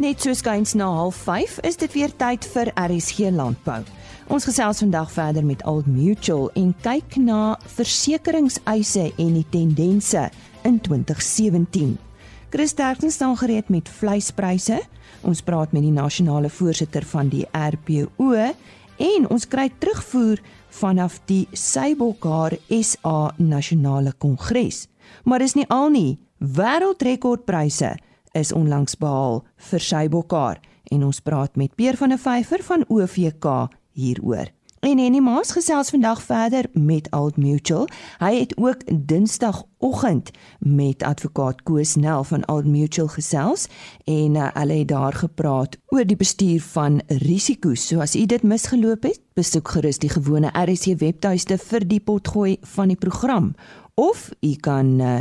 Net so skuins na 05:30 is dit weer tyd vir RSG Landbou. Ons gesels vandag verder met Old Mutual en kyk na versekeringseise en die tendense in 2017. Chris Terkens staan gereed met vleispryse. Ons praat met die nasionale voorsitter van die RPO en ons kry terugvoer vanaf die Seibokar SA Nasionale Kongres. Maar dis nie al nie. Wêreldrekordpryse is onlangs behaal vir Seibokar en ons praat met Peer van der Vyver van OVK hieroor. En Henny Maas gesels vandag verder met Old Mutual. Hy het ook Dinsdagoggend met advokaat Koos Nel van Old Mutual gesels en uh, hulle het daar gepraat oor die bestuur van risiko's. So as u dit misgeloop het, besoek gerus die gewone RSC webtuiste vir die potgooi van die program of u kan uh,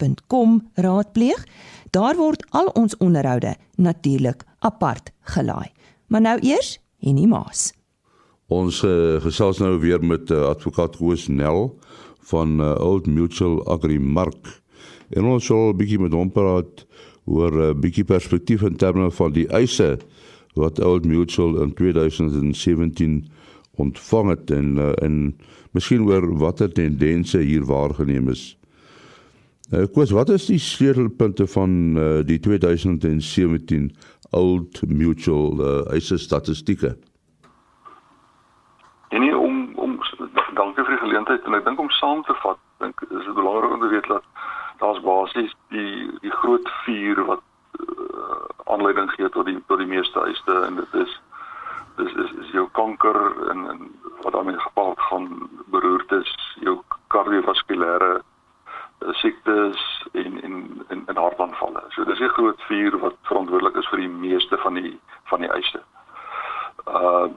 www.agriorbit.com raadpleeg. Daar word al ons onderhoude natuurlik apart gelaai. Maar nou eers en nie maas. Ons uh, gesels nou weer met uh, advokaat Koos Nel van uh, Old Mutual Agrimark. En ons sal 'n bietjie met hom praat oor 'n uh, bietjie perspektief in terme van die eise wat Old Mutual in 2017 ontvang het en uh, en miskien oor watter tendense hier waargeneem is. Uh, Koos, wat is die sleutelpunte van uh, die 2017 Old Mutual uh, eise statistieke. En nie om om dankie vir die geleentheid en ek dink om saam te vat, dink is dit belangrik om te weet dat daar's basies die die groot vuur wat uh, aanleiding gee tot die tot die meeste eiste en dit is dis is, is jou kanker en en wat daarmee gepaard gaan beroertes, jou kardiovaskulêre siektes en en en, en hartaanvalle. So dis 'n groot vuur wat verantwoordelik is vir die meeste van die van die eise. Uh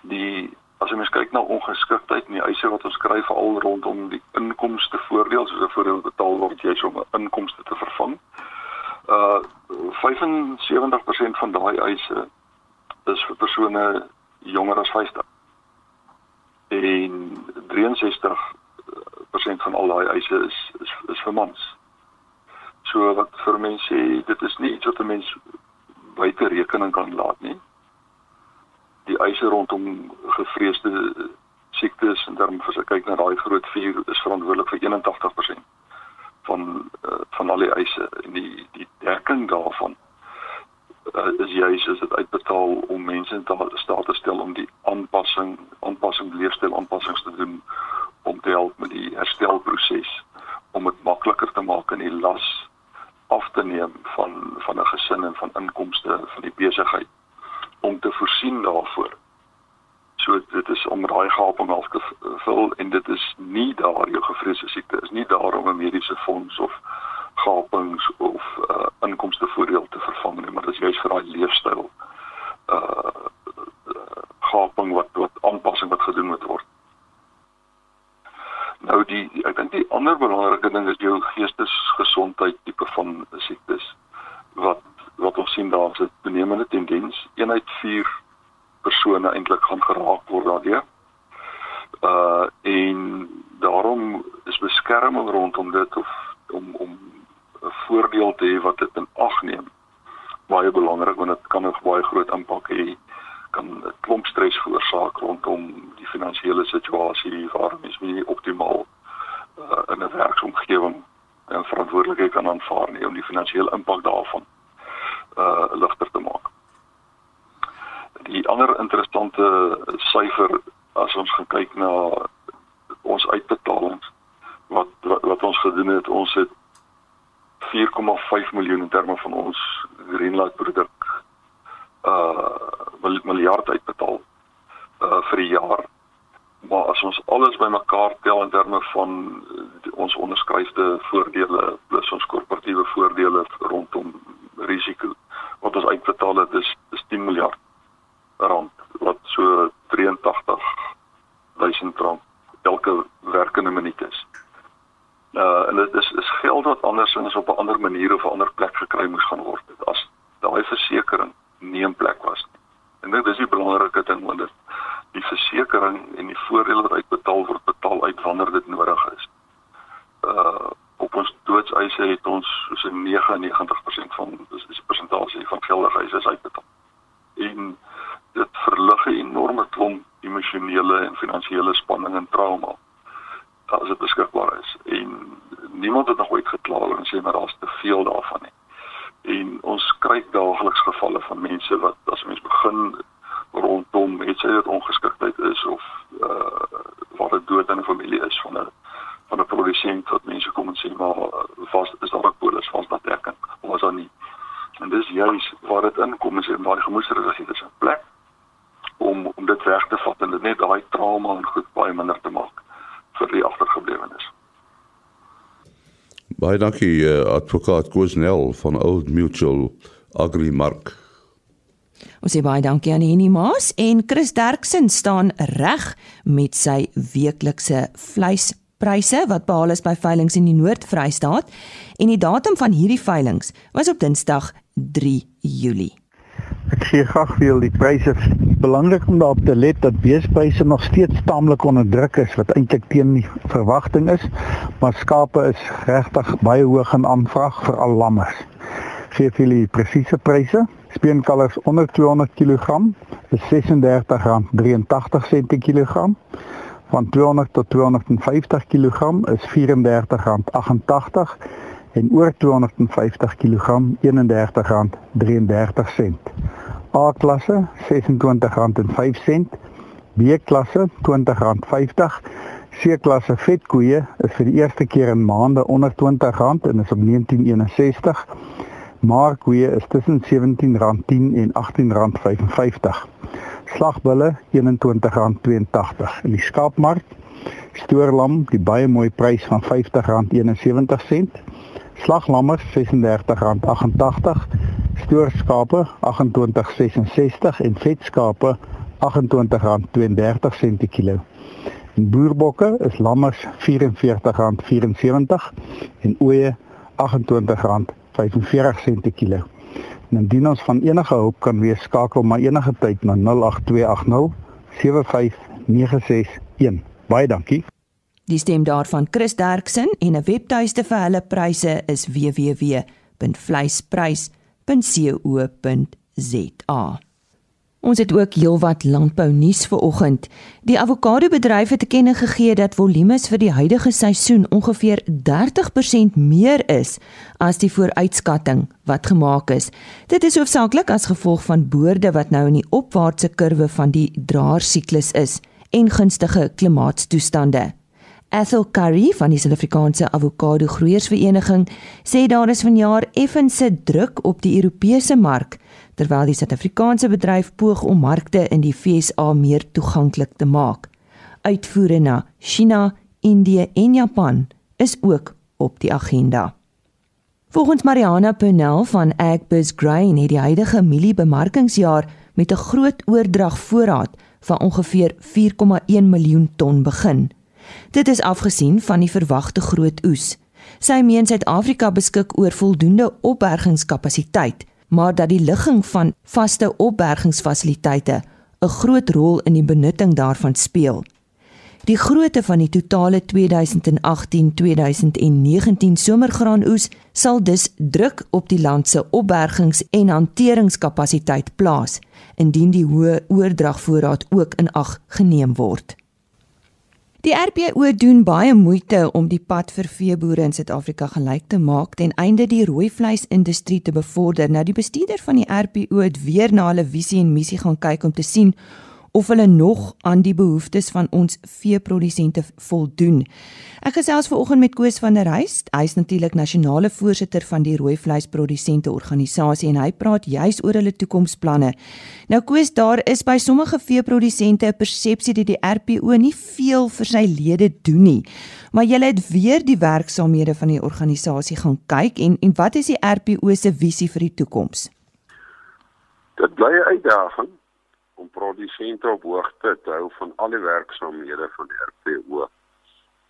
die as jy mens kyk na ongeskiktheid en die eise wat ons kry veral rondom die inkomste voordeel soos 'n voordeel betaal word jy om 'n inkomste te vervang. Uh 75% van daai eise is vir persone jonger as 50. En 63% van al daai eise is is is vir mans. So wat vir mense sê, dit is nie iets wat 'n mens buite rekening kan laat nie. Die eise rondom gevreesde siektes en dan as ek kyk na daai groot vuur is verantwoordelik vir 81% van uh, van al die eise en die die dekking daarvan uh, is juis as dit uitbetaal om mense in staat te stel om die aanpassing aanpassing leefstyl aanpassings te doen om te help met die herstelproses om dit makliker te maak en die las af te neem van van 'n gesin en van inkomste van die besigheid om te voorsien daarvoor. So dit is om daai gaping af te vul en dit is nie daar jou gevreesde siekte is nie daar om 'n mediese fonds of gapings of uh, inkomste voordeel te vervang nie, maar dit is juist vir daai leefstyl uh gaping wat wat aanpassing wat gedoen moet word. Nou die ek dink die ander belangrike ding is jou geestesgesondheid tipe van siektes wat wat ons sien daar is 'n toenemende tendens. Een uit 4 persone eintlik gaan geraak word daardeur. Uh en daarom is beskerming rondom dit of om om 'n voordeel te hê wat dit in ag neem baie belangrik want dit kan 'n baie groot impak hê kan 'n klomp stres veroorsaak rondom die finansiële situasie waar mens nie optimaal uh, in 'n werksomgewing uh, verantwoordelikheid kan aanvaar nie om die finansiële impak daarvan uh ligter te maak. Die ander interessante syfer as ons kyk na ons uitbetalings wat, wat wat ons gedoen het, ons het 4,5 miljoen in terme van ons greenlight produk uh miljard uitbetaal uh vir die jaar. Maar as ons alles bymekaar tel in terme van die, ons onderskryfde voordele plus ons korporatiewe voordele rondom risiko wat ons uitbetaal het is is 10 miljard rand wat so 83 duisend rand elke werkende minuut is. Uh en dit is is geld wat andersins op 'n ander manier of 'n ander plek gekry moes gaan word. As daai versekerings nie in plek was nie. En dit is die belangrike ding want dit die versekerings en die voordele wat uitbetaal word betaal uit wanneer dit nodig is. Uh op ons doodseise het ons so 99% 90% van dis die persentasie van geldige huise is uitbetaal. En dit verlig 'n enorme klomp emosionele en finansiële spanning en trauma as dit beskikbaar is. En niemand het nog ooit gekla en sê maar daar's te veel daarvan nie. En ons kry daagliks gevalle van mense wat as mens begin rondom het sy dit ongeskiktheid is of uh wat 'n dood in 'n familie is van 'n van 'n produsent wat mense kom en sê maar vas is daar 'n polis vas dat dekking? Of is daar nie? En dis juis waar dit inkom is in daai gemoedsregtig is 'n plek om om dit reg te vat en dit net daai trauma en goed baie minder te maak vir die agtergeblewenes baie dankie uh, advokaat Koosnel van Old Mutual Agrimark Ons sê baie dankie aan Henny Maas en Chris Derksen staan reg met sy weeklikse vleispryse wat behaal is by veilinge in die Noord-Vrystaat en die datum van hierdie veilinge was op Dinsdag 3 Julie. Ek sê graag vir julle die pryse belangrik om daarop te let dat beespryse nog steeds taamlik onder druk is wat eintlik teen die verwagting is, maar skape is regtig baie hoog in aanvraag vir al lammers. Gee vir julle presiese pryse. Speenkalvers onder 200 kg is R36.83 per kilogram. Van 200 tot 250 kg is R34.88 en oor 250 kg R31.33. A-klasse R26.05, B-klasse R20.50 C-klasse vetkoeie is vir die eerste keer in maande onder R20 en is op 1961 Markkoeie is tussen R17.10 en R18.55. Slagbulle R21.82. In die skaapmark stoorlam die baie mooi prys van R50.71. Slaglammers R36.88. Stoorskape R28.66 en vetskape R28.32 per kilo. En boerbokke is lammers R44.74 en ooe R28. 45 sent per kilo. En indien ons van enige hulp kan wees, skakel maar enige tyd na 08280 75961. Baie dankie. Die stem daarvan Chris Derksen en 'n webtuiste vir hulle pryse is www.vleisprys.co.za. Ons het ook heelwat landbou nuus vir oggend. Die avokado bedryf het te kenne gegee dat volumes vir die huidige seisoen ongeveer 30% meer is as die vooruitskatting wat gemaak is. Dit is hoofsaaklik as gevolg van boorde wat nou in die opwaartse kurwe van die draersiklus is en gunstige klimaatstoestande. Ethel Curry van die Suid-Afrikaanse Avokado Groeiersvereniging sê daar is vanjaar effense druk op die Europese mark terwyl die Suid-Afrikaanse bedryf poog om markte in die FSA meer toeganklik te maak. Uitvoere na China, Indië en Japan is ook op die agenda. Volgens Mariana Pernell van Agbus Grain het die huidige mieliebemarkingsjaar met 'n groot oordrag voorraad van ongeveer 4,1 miljoen ton begin. Dit is afgesien van die verwagte groot oes. Sy meen Suid-Afrika beskik oor voldoende opbergingskapasiteit maar dat die ligging van vaste opbergingsfasiliteite 'n groot rol in die benutting daarvan speel. Die grootte van die totale 2018-2019 somergraanoes sal dus druk op die land se opbergings- en hanteringskapasiteit plaas indien die hoë oordragvoorraad ook in ag geneem word. Die RPO doen baie moeite om die pad vir veeboere in Suid-Afrika gelyk te maak ten einde die rooi vleisindustrie te bevorder. Nou die bestuurder van die RPO het weer na hulle visie en missie gaan kyk om te sien of hulle nog aan die behoeftes van ons veeprodusente voldoen. Ek gesels ver oggend met Koos van der Huys. Hy is natuurlik nasionale voorsitter van die rooi vleisprodusente organisasie en hy praat juis oor hulle toekomsplanne. Nou Koos, daar is by sommige veeprodusente 'n persepsie dat die RPO nie veel vir sy lede doen nie. Maar julle het weer die werksaamhede van die organisasie gaan kyk en en wat is die RPO se visie vir die toekoms? Dit bly 'n uitdaging om produsente op hoogte te hou van al die werksaamhede van die RPO.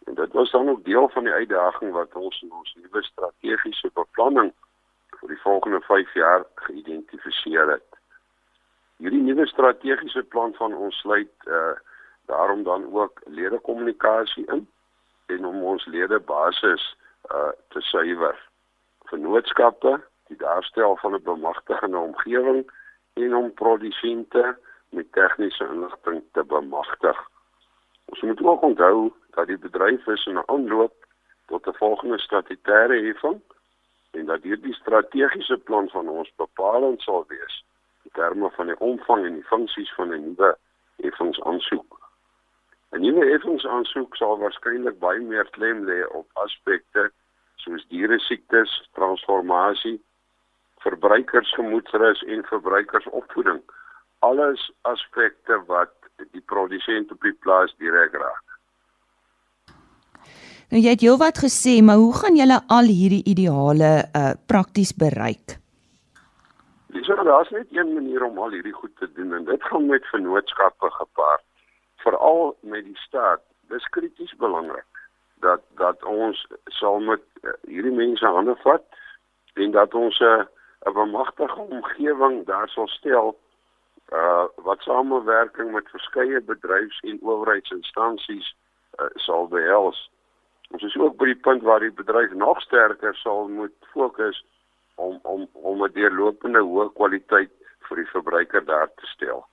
En dit was dan ook deel van die uitdaging wat ons in ons nuwe strategiese beplanning vir die volgende 5 jaar geïdentifiseer het. Hierdie nuwe strategiese plan van ons sluit uh daarom dan ook lede-kommunikasie in en om ons lede basis uh te suiwer vennootskappe, die daarstel van 'n bemagtigende omgewing en om produsente met tegniese inligting te bemagtig. Ons moet ook onthou dat die bedryf is in 'n aanloop tot 'n volgende statutêre heffing en dat hierdie strategiese plan van ons bepalend sal wees in terme van die omvang en die funksies van 'n nuwe heffingsaansoek. 'n Nuwe heffingsaansoek sal waarskynlik baie meer klem lê op aspekte soos diere siektes, transformasie, verbruikersgemoedsrus en verbruikersopvoeding. Alles aspekte wat die produsent op die plaas direk raak. Nou jy het heelwat gesê, maar hoe gaan julle al hierdie ideale uh prakties bereik? Dis so, daar's net een manier om al hierdie goed te doen en dit gaan met vennootskappe gepaard, veral met die staat. Dis krities belangrik dat dat ons sal met uh, hierdie mense hande vat en dat ons 'n uh, 'n bemagtigende omgewing daar sal stel uh wat samewerking met verskeie bedryfs- en owerheidsinstansies uh, sal behels. Ons is ook by die punt waar die bedryf nog sterker sal moet fokus om om om 'n deurlopende hoë kwaliteit vir die verbruiker daar te stel.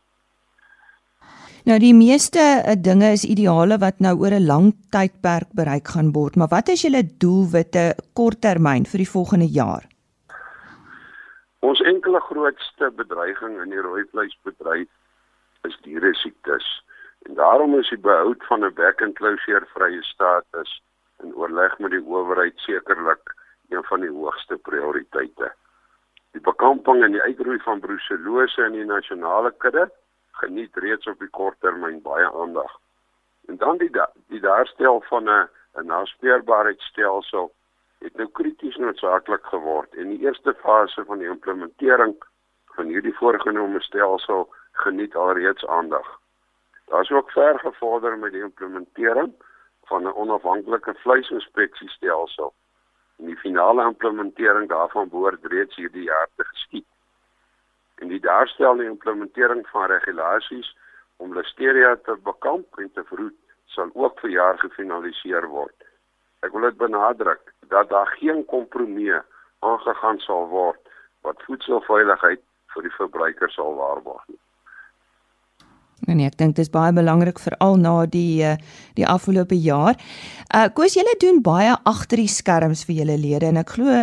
Nou die meeste uh, dinge is ideale wat nou oor 'n lang tydperk bereik gaan word, maar wat is julle doelwitte korttermyn vir die volgende jaar? Ons enkele grootste bedreiging in die rooi vleisbedryf is diere siektes. En daarom is die behoud van 'n back and closure vrye status in oorleg met die owerheid sekerlik een van die hoogste prioriteite. Die bekamping en die uitroei van bruselose in die nasionale kudde geniet reeds op die korttermyn baie aandag. En dan die da die daarstel van 'n 'n naspeurbaarheidstelsel het nou krities noodsaaklik geword en die eerste fase van die implementering van hierdie voorgenome stelsel geniet alreeds aandag. Daar is ook ver gevorder met die implementering van 'n onafhanklike vleisinspeksiestelsel. En die finale implementering daarvan behoort reeds hierdie jaar te geskied. En die daarstel en implementering van regulasies om listeria te bekamp en te verhoed sal ook vir jaar gefinaliseer word. Ek wil dit benadruk dat daar geen kompromie aangegaan sal word wat voedselveiligheid vir die verbruiker sal waarborg nie. En nee, ek dink dit is baie belangrik veral na die eh, die afgelope jaar. Uh Koos julle doen baie agter die skerms vir julle lede en ek glo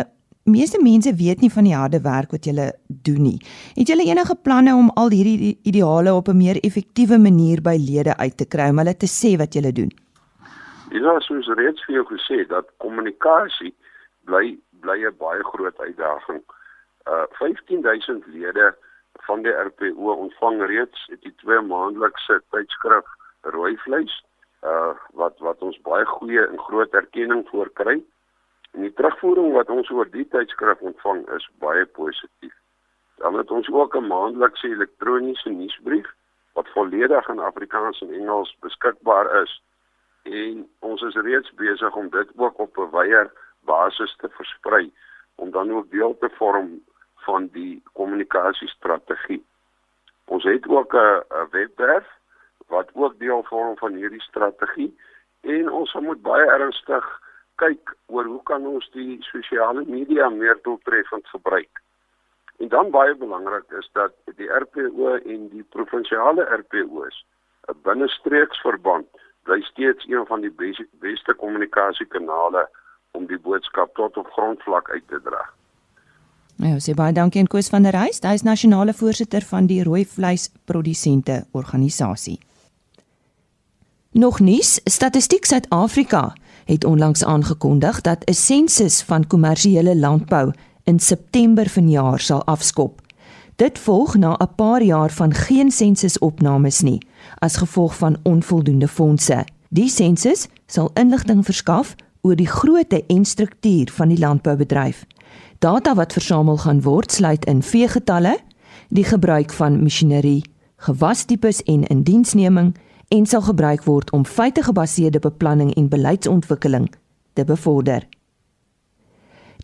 meeste mense weet nie van die harde werk wat julle doen nie. Het julle enige planne om al hierdie ideale op 'n meer effektiewe manier by lede uit te kry om hulle te sê wat julle doen? Dis nou soos reeds vir jou gesê dat kommunikasie bly bly 'n baie groot uitdaging. Uh 15000 lede van die RPO ontvang reeds die twee maandelikse tydskrif rooi vleis uh wat wat ons baie goeie en groot erkenning voor kry. En die terugvoering wat ons oor die tydskrif ontvang is baie positief. Dan het ons ook 'n maandelikse elektroniese nuusbrief wat volledig in Afrikaans en Engels beskikbaar is en ons is reeds besig om dit ook op 'n wyeer basis te versprei om dan ook deel te vorm van die kommunikasiestrategie. Ons het ook 'n webwerf wat ook deel vorm van hierdie strategie en ons moet baie ernstig kyk oor hoe kan ons die sosiale media meer doeltreffend gebruik. En dan baie belangrik is dat die RPO en die provinsiale RPO's 'n binnestreeks verband bly steeds een van die beste beste kommunikasiekanale om die boodskap tot op grondvlak uit te dra. Nou, sê baie dankie aan Koos van der Reis, hy is nasionale voorsitter van die rooi vleis produsente organisasie. Nog nuus, Statistiek Suid-Afrika het onlangs aangekondig dat 'n sensus van kommersiële landbou in September vanjaar sal afskop. Dit volg na 'n paar jaar van geen sensusopnames nie as gevolg van onvoldoende fondse. Die sensus sal inligting verskaf oor die grootte en struktuur van die landboubedryf. Data wat versamel gaan word sluit in veegetalle, die gebruik van masjinerie, gewastipes en indiensneming en sal gebruik word om feitegebaseerde beplanning en beleidsontwikkeling te bevorder.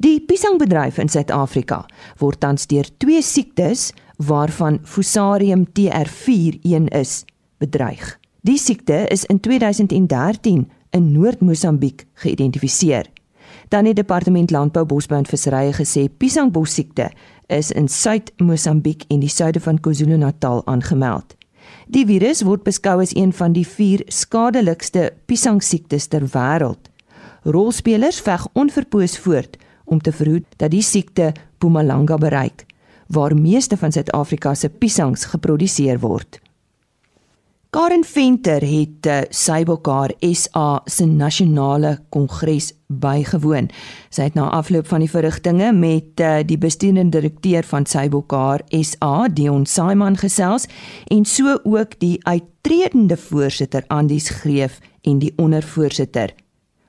Die piesangbedryf in Suid-Afrika word tans deur twee siektes waarvan Fusarium TR4 een is, bedreig. Die siekte is in 2013 in Noord-Mosambiek geïdentifiseer. Dan het Departement Landbou, Bosbou en Visserye gesê piesangbos-siekte is in Suid-Mosambiek en die suide van KwaZulu-Natal aangemeld. Die virus word beskou as een van die 4 skadelikste piesangsiektes ter wêreld. Rolspelers veg onverpoos voort om te verhoed dat die siekte Mpumalanga bereik, waar meeste van Suid-Afrika se piesangs geproduseer word. Karen Venter het uh, Sybokar SA se nasionale kongres bygewoon. Sy het na afloop van die verrigtinge met uh, die bestuurende direkteur van Sybokar SA, Dion Simon gesels en so ook die uittredende voorsitter Andries Greef en die ondervoorsitter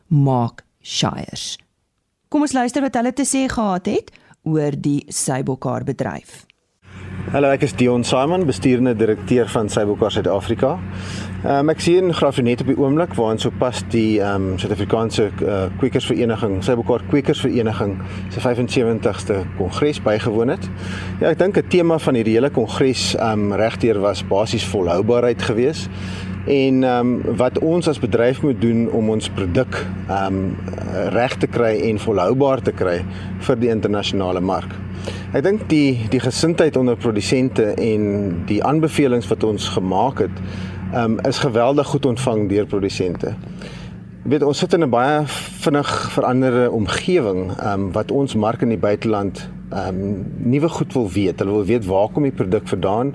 Mark Shires. Kom ons luister wat hulle te sê gehad het oor die Sybokar bedryf. Hallo, ek is Dion Simon, bestuurende direkteur van Sybokar Suid-Afrika. Um, ek sien Grafinet op die oomblik waarin sopas die ehm um, Suid-Afrikaanse uh, Kwekersvereniging, Sybokar Kwekersvereniging se 75ste kongres bygewoon het. Ja, ek dink 'n tema van hierdie hele kongres ehm um, regdeur was basies volhoubaarheid geweest en ehm um, wat ons as bedryf moet doen om ons produk ehm um, reg te kry en volhoubaar te kry vir die internasionale mark. Ek dink die die gesindheid onder produsente en die aanbevelings wat ons gemaak het, um, is geweldig goed ontvang deur produsente. Jy weet ons sit in 'n baie vinnig veranderde omgewing, um, wat ons mark in die buiteland ehm um, nuwe goed wil weet. Hulle wil weet waar kom die produk vandaan?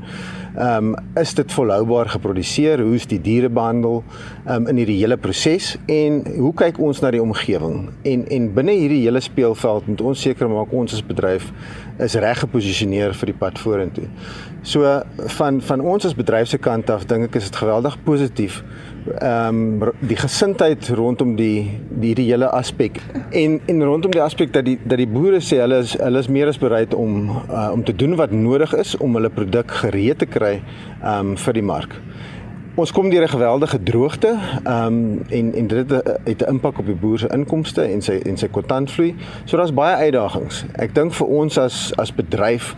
Ehm um, is dit volhoubaar geproduseer? Hoe is die diere behandel ehm um, in hierdie hele proses en hoe kyk ons na die omgewing? En en binne hierdie hele speelveld moet ons seker maak ons as bedryf is reg geposisioneer vir die pad vorentoe. So van van ons as bedryf se kant af dink ek is dit geweldig positief ehm um, die gesindheid rondom die die die hele aspek en en rondom die aspek dat die dat die boere sê hulle is hulle is meer as bereid om uh, om te doen wat nodig is om hulle produk gereed te kry ehm um, vir die mark. Ons kom deur 'n geweldige droogte ehm um, en en dit het 'n impak op die boer se inkomste en sy en sy kontantvloei. So daar's baie uitdagings. Ek dink vir ons as as bedryf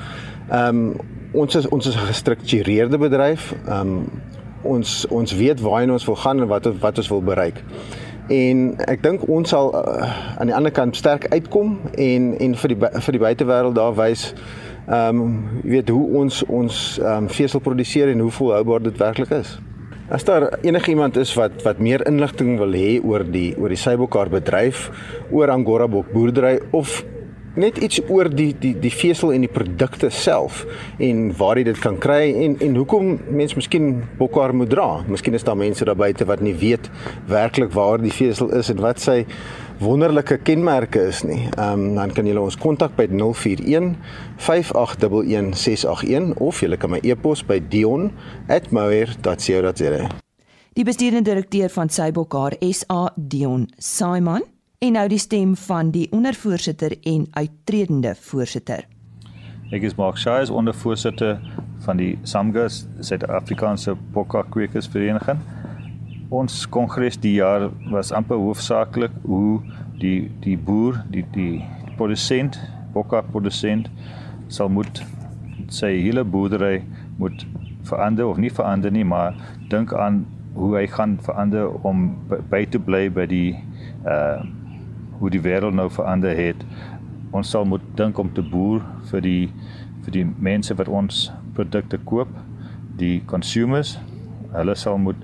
ehm um, ons is ons is 'n gestruktureerde bedryf. Ehm um, ons ons weet waarheen ons wil gaan en wat wat ons wil bereik. En ek dink ons sal uh, aan die ander kant sterk uitkom en en vir die vir die buitewêreld daar wys ehm um, jy weet hoe ons ons ehm um, vesel produseer en hoe volhoubaar dit werklik is. As daar enigiemand is wat wat meer inligting wil hê oor die oor die Sybokar bedryf, oor Angora bok boerdery of net iets oor die die die vesel en die produkte self en waar jy dit kan kry en en hoekom mense miskien bokkar moet dra. Miskien is daar mense daar buite wat nie weet werklik waar die vesel is en wat sy wonderlike kenmerke is nie. Ehm um, dan kan jy ons kontak by 041 5811 681 of jy kan my e-pos by dion@moer.co.za. Die besturende direkteur van Sybokkar SA Dion Simon En nou die stem van die ondervoorsitter en uittredende voorsitter. Ek is Mark Shays, ondervoorsitter van die SAMGAS, Suid-Afrikaanse Bokka Kwekers Vereniging. Ons kongres die jaar was amper hoofsaaklik hoe die die boer, die die produsent, Bokka produsent sal moet sy hele boerdery moet verander of nie verander nie, maar dink aan hoe hy gaan verander om by te bly by die uh hoe die wêreld nou verander het. Ons sal moet dink om te boer vir die vir die mense wat ons produkte koop, die consumers. Hulle sal moet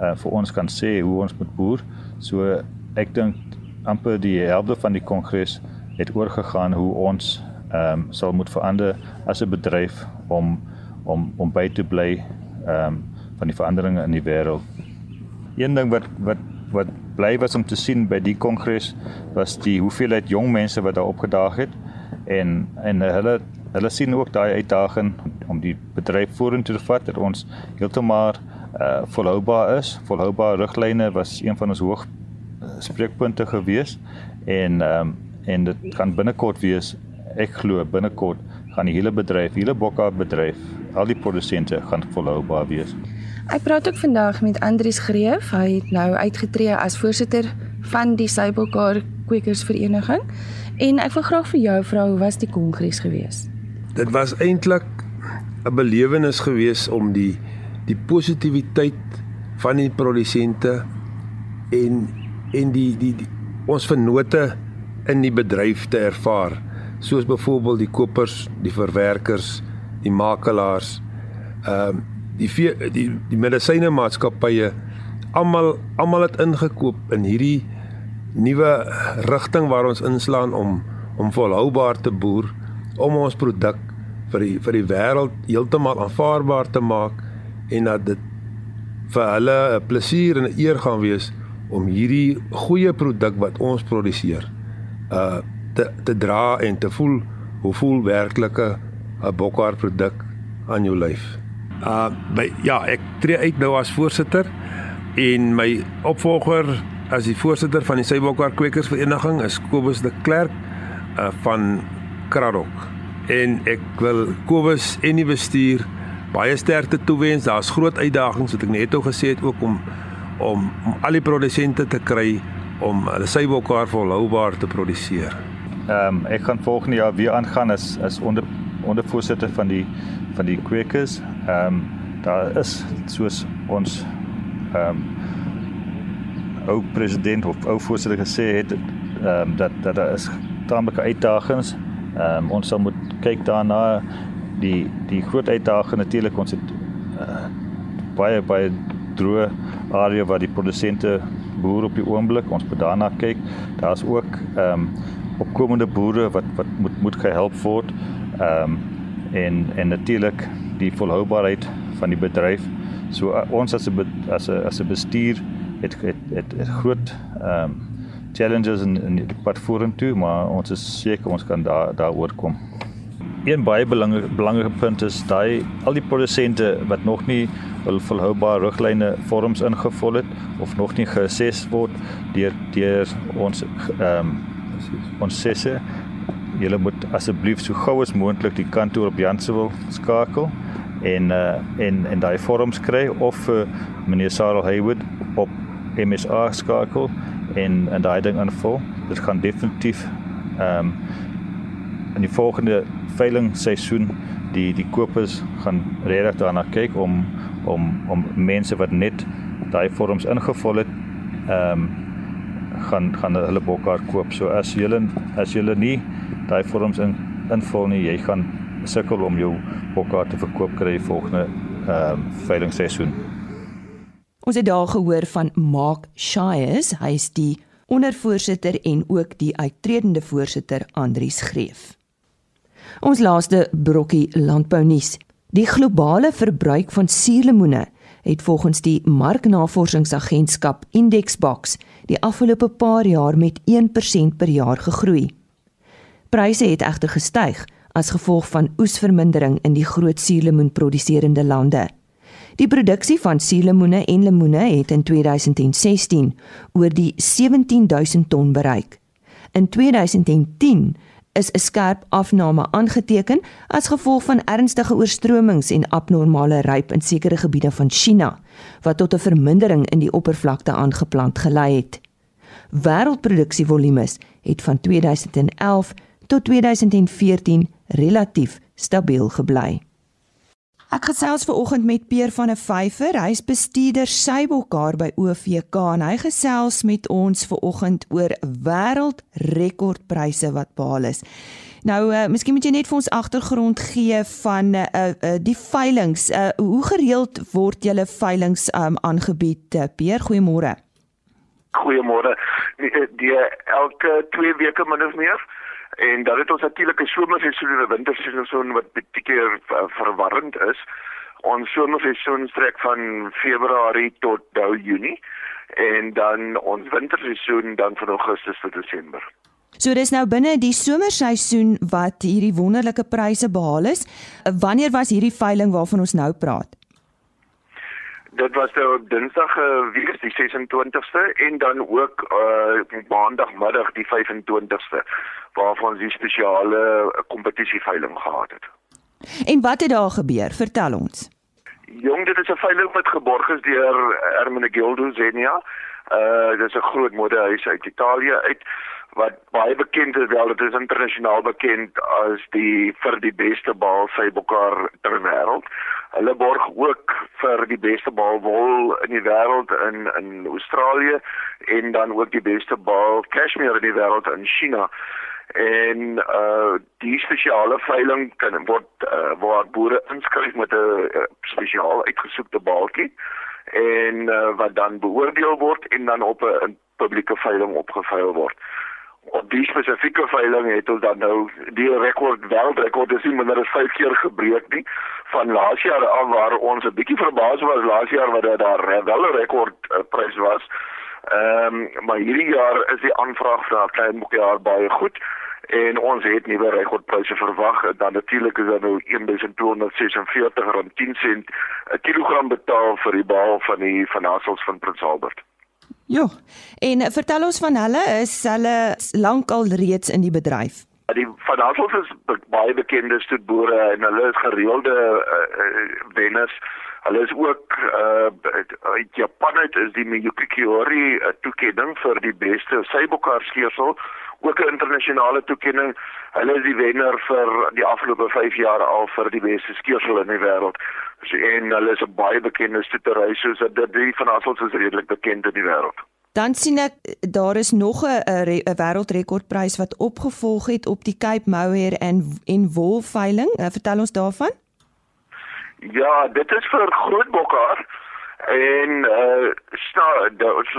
uh, vir ons kan sê hoe ons moet boer. So ek dink amper die helfte van die kongres het oorgegaan hoe ons ehm um, sal moet verander as 'n bedryf om om om by te bly ehm um, van die veranderinge in die wêreld. Een ding wat wat wat bly was om te sien by die kongres was die hoeveelheid jong mense wat daar opgedaag het en en hulle hulle sien ook daai uitdaging om die bedryf vorentoe te vat dat ons heeltemal uh, volhoubaar is. Volhoubare riglyne was een van ons hoog uh, spreekpunte gewees en um, en dit gaan binnekort wees. Ek glo binnekort gaan die hele bedryf, hele bokka bedryf, al die produsente gaan volhoubaar wees. Ek praat ook vandag met Andries Greef. Hy het nou uitgetree as voorsitter van die Sybelkar Kwekersvereniging. En ek wil graag vir jou vra hoe was die kongres gewees? Dit was eintlik 'n belewenis gewees om die die positiwiteit van die produsente en en die die, die ons vennote in die bedryf te ervaar, soos byvoorbeeld die kopers, die verwerkers, die makelaars, ehm uh, die vee, die die medisyne maatskappye almal almal het ingekoop in hierdie nuwe rigting waar ons inslaan om om volhoubaar te boer om ons produk vir die vir die wêreld heeltemal aanvaarbaar te maak en dat dit vir hulle 'n plesier en 'n eer gaan wees om hierdie goeie produk wat ons produseer uh te te dra en te voel hoe voel werklike 'n bokhaar produk aan jou lyf. Uh by ja, ek tree uit nou as voorsitter en my opvolger as die voorsitter van die Sybokhaar Kwekers Vereniging is Kobus de Klerk uh van Kraddock. En ek wil Kobus en die bestuur baie sterkte toewens. Daar's groot uitdagings wat ek net ou gesê het ook om om om al die produsente te kry om hulle Sybokhaar volhoubaar te produseer. Ehm um, ek gaan volgende jaar weer aangaan as as onder ondervoorsitter van die van die kwekers. Ehm um, daar is soos ons ehm um, ou president of ou voorsitter gesê het ehm um, dat dat daar is tamelike uitdagings. Ehm um, ons sal moet kyk daarna die die groot uitdaging natuurlik ons het uh, baie baie droë area waar die produsente boer op die oomblik ons moet daarna kyk. Daar's ook ehm um, opkomende boere wat wat moet moet gehelp word. Ehm um, en en natuurlik die volhoubaarheid van die bedryf. So uh, ons as 'n as 'n as 'n bestuur het het het, het groot ehm um, challenges in in die pad vorentoe, maar ons is seker ons kan daar daaroor kom. Een baie belangrike belangrike punt is daai al die produsente wat nog nie hul volhoubare riglyne vorms ingevul het of nog nie geassess word deur deur ons ehm um, ons sesse julle moet asseblief so gou as moontlik die kantoor op Jansewil skakel en uh en en daai vorms kry of vir uh, meneer Sarel Haywood op MSA skakel en en daai ding invul. Dit gaan definitief ehm um, in die volgende veiling seisoen die die kopers gaan regtig daarna kyk om om om mense wat net daai vorms ingevul het ehm um, gaan gaan hulle bokkaar koop. So as julle as julle nie daai vorms in invul nie, jy gaan sukkel om jou bokkaar te verkoop kry volgende ehm uh, veilingseisoen. Ons het daar gehoor van Mark Shires, hy is die ondervoorsitter en ook die uittredende voorsitter Andrius Greef. Ons laaste brokkie landbounuus. Die globale verbruik van suurlemoene het volgens die Marknavorsingsagentskap Indexbox die afgelope paar jaar met 1% per jaar gegroei. Pryse het egter gestyg as gevolg van oesvermindering in die groot suurlemoenproduserende lande. Die produksie van suurlemoene en lemoene het in 2016 oor die 17000 ton bereik. In 2010 is 'n skerp afname aangeteken as gevolg van ernstige oorstromings en abnormale ryp in sekere gebiede van China wat tot 'n vermindering in die oppervlakte aangeplant gelei het. Wêreldproduksievolumes het van 2011 tot 2014 relatief stabiel gebly. Ek gesels ver oggend met Peer van 'n Vyver, hy's bestuurder Sybokhaar by OVK en hy gesels met ons ver oggend oor wêreldrekordpryse wat behaal is. Nou, uh, miskien moet jy net vir ons agtergrond gee van uh, uh, die veilinge. Uh, hoe gereeld word julle veilinge um, aangebied? Uh, Peer, goeiemôre. Goeiemôre. Die, die elke 2 weke min of meer En dan het ons natuurlik 'n somerseisoen en 'n winterseisoen wat bietjie verwarrend is. Ons somerseisoen strek van Februarie tot nou Junie en dan ons winterseisoen dan van Augustus tot Desember. So dis nou binne die somerseisoen wat hierdie wonderlike pryse behaal is. Wanneer was hierdie veiling waarvan ons nou praat? Dit was nou Dinsdag uh, weer die 26ste en dan ook uh Maandagmiddag die 25ste waarvan die spesiale kompetisieveiling gehad het. En wat het daar gebeur? Vertel ons. Jong, dit is 'n veiling wat geborg is deur Ermenegildo Zenia. Uh dit is 'n groot modehuis uit Italië uit wat baie bekend is wel dit is internasionaal bekend as die vir die beste bal sy bokkar ter wêreld. Hulle borg ook vir die beste baalwol in die wêreld in in Australië en dan ook die beste baal cashmere in die wêreld in China. En uh die spesiale veiling kan word uh, waar boere inskryf met 'n uh, spesiaal uitgesoekte baaltjie en uh, wat dan beoordeel word en dan op 'n publieke veiling opgeveil word op die spesifieke veiling het ons dan nou die rekord wêreldrekord is nie minder as 5 keer gebreek nie van laas jaar af waar ons 'n bietjie verbaas was laas jaar wat daar wel 'n rekord uh, prys was. Ehm um, maar hierdie jaar is die aanvraag vir daai klein boekjaar baie goed en ons het nuwe rekordpryse verwag dan natuurlik is daar nou 1246 rand 10 sent 'n kilogram betaal vir die baal van die van Hassels van Prins Albert. Ja. En vertel ons van hulle, is hulle lankal reeds in die bedryf? Die Van Hassels is baie bekende stoetboere en hulle is gereelde uh, wenners. Hulle is ook uh uit Japan uit is die Miyuki Kiori uh, toekenning vir die beste seibokar skeersel ook 'n internasionale toekenning. Hulle is die wenner vir die afgelope 5 jaar al vir die beste skeersel in die wêreld. So, en hulle is 'n baie bekende stoetery soos dat die van Assels is redelik bekend in die wêreld. Dan sien ek daar is nog 'n 'n wêreldrekordprys wat opgevolg het op die Cape Mohair en en wolveiling. Uh, vertel ons daarvan. Ja, dit is vir grootbokkar en uh sta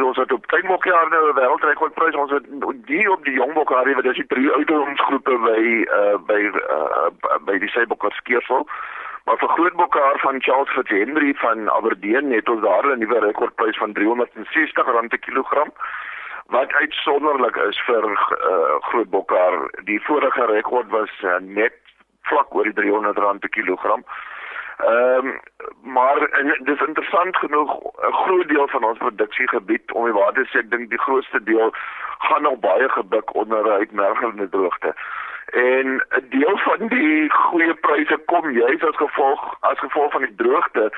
ons het op mok jaar nou wêreldrekord prys ons het die op die jongbokkar wat is die drie ouderdomsgroepe by uh by uh, by die Seybokkar skeersel maar vir grootbokkar van Charles Fitzhenry van Aberdeen het ons daar 'n nuwe rekordprys van 360 rand per kilogram wat uitsonderlik is vir uh grootbokkar die vorige rekord was uh, net vlak oor die 300 rand per kilogram Ehm um, maar en dis interessant genoeg 'n groot deel van ons produksiegebied om die waar te sê ek dink die grootste deel gaan nog baie gebuk onder uitmergelende droogte. En 'n deel van die goeie pryse kom juis as gevolg as gevolg van die droogte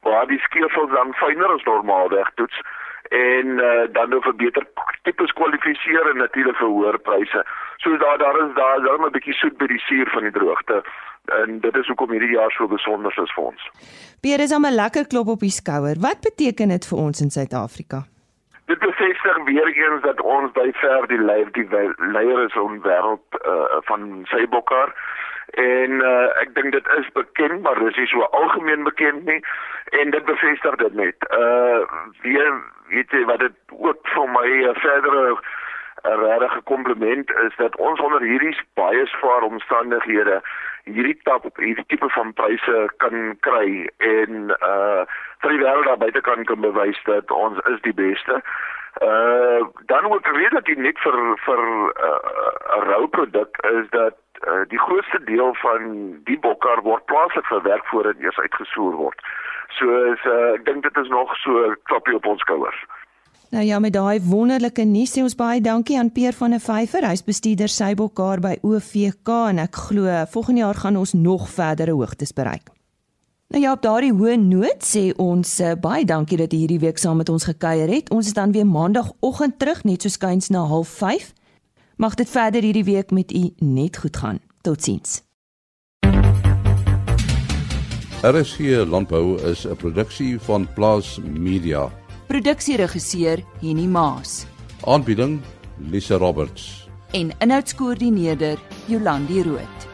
waar die skeersels dan fyner as normaal wegtoets en uh, dan vir beter tipes kwalifiseer en natuurlik vir hoër pryse. So daar daar is daar is 'n bietjie soet by die suur van die droogte en dit is hoekom hierdie jaar so besonder is vir ons. Pier is 'n lekker klop op die skouer. Wat beteken dit vir ons in Suid-Afrika? Dit bevestig weer eens dat ons by ver die leier die leier is om wêreld uh, van Seybokkar en uh, ek dink dit is bekend maar dit is so algemeen bekend nie en dit bevestig dit net. Uh weer weet jy wat dit ook vir my 'n uh, verdere 'n regte kompliment is dat ons onder hierdie baie swaar omstandighede hierdie tap hierdie tipe van pryse kan kry en uh vir die wêreld daar buite kan kan bewys dat ons is die beste. Uh dan ook redelik net vir vir 'n uh, rou produk is dat uh, die grootste deel van die bokkar word plaaslik verwerk voordat eers uitgesoer word. So is uh, ek dink dit is nog so klopie op ons skouers. Nou ja, met daai wonderlike nuus sê ons baie dankie aan Peer van der Vyver. Hy's bestuurder Seibokar by OVK en ek glo volgende jaar gaan ons nog verdere hoogtes bereik. Nou ja, op daardie hoë noot sê ons uh, baie dankie dat jy hierdie week saam met ons gekuier het. Ons is dan weer maandagooggend terug net so skuins na 05:30. Mag dit verder hierdie week met u net goed gaan. Totsiens. RSG Landbou is 'n produksie van Plaas Media. Produksieregisseur Henny Maas. Aanbieding Lisa Roberts. En inhoudskoördineerder Jolandi Root.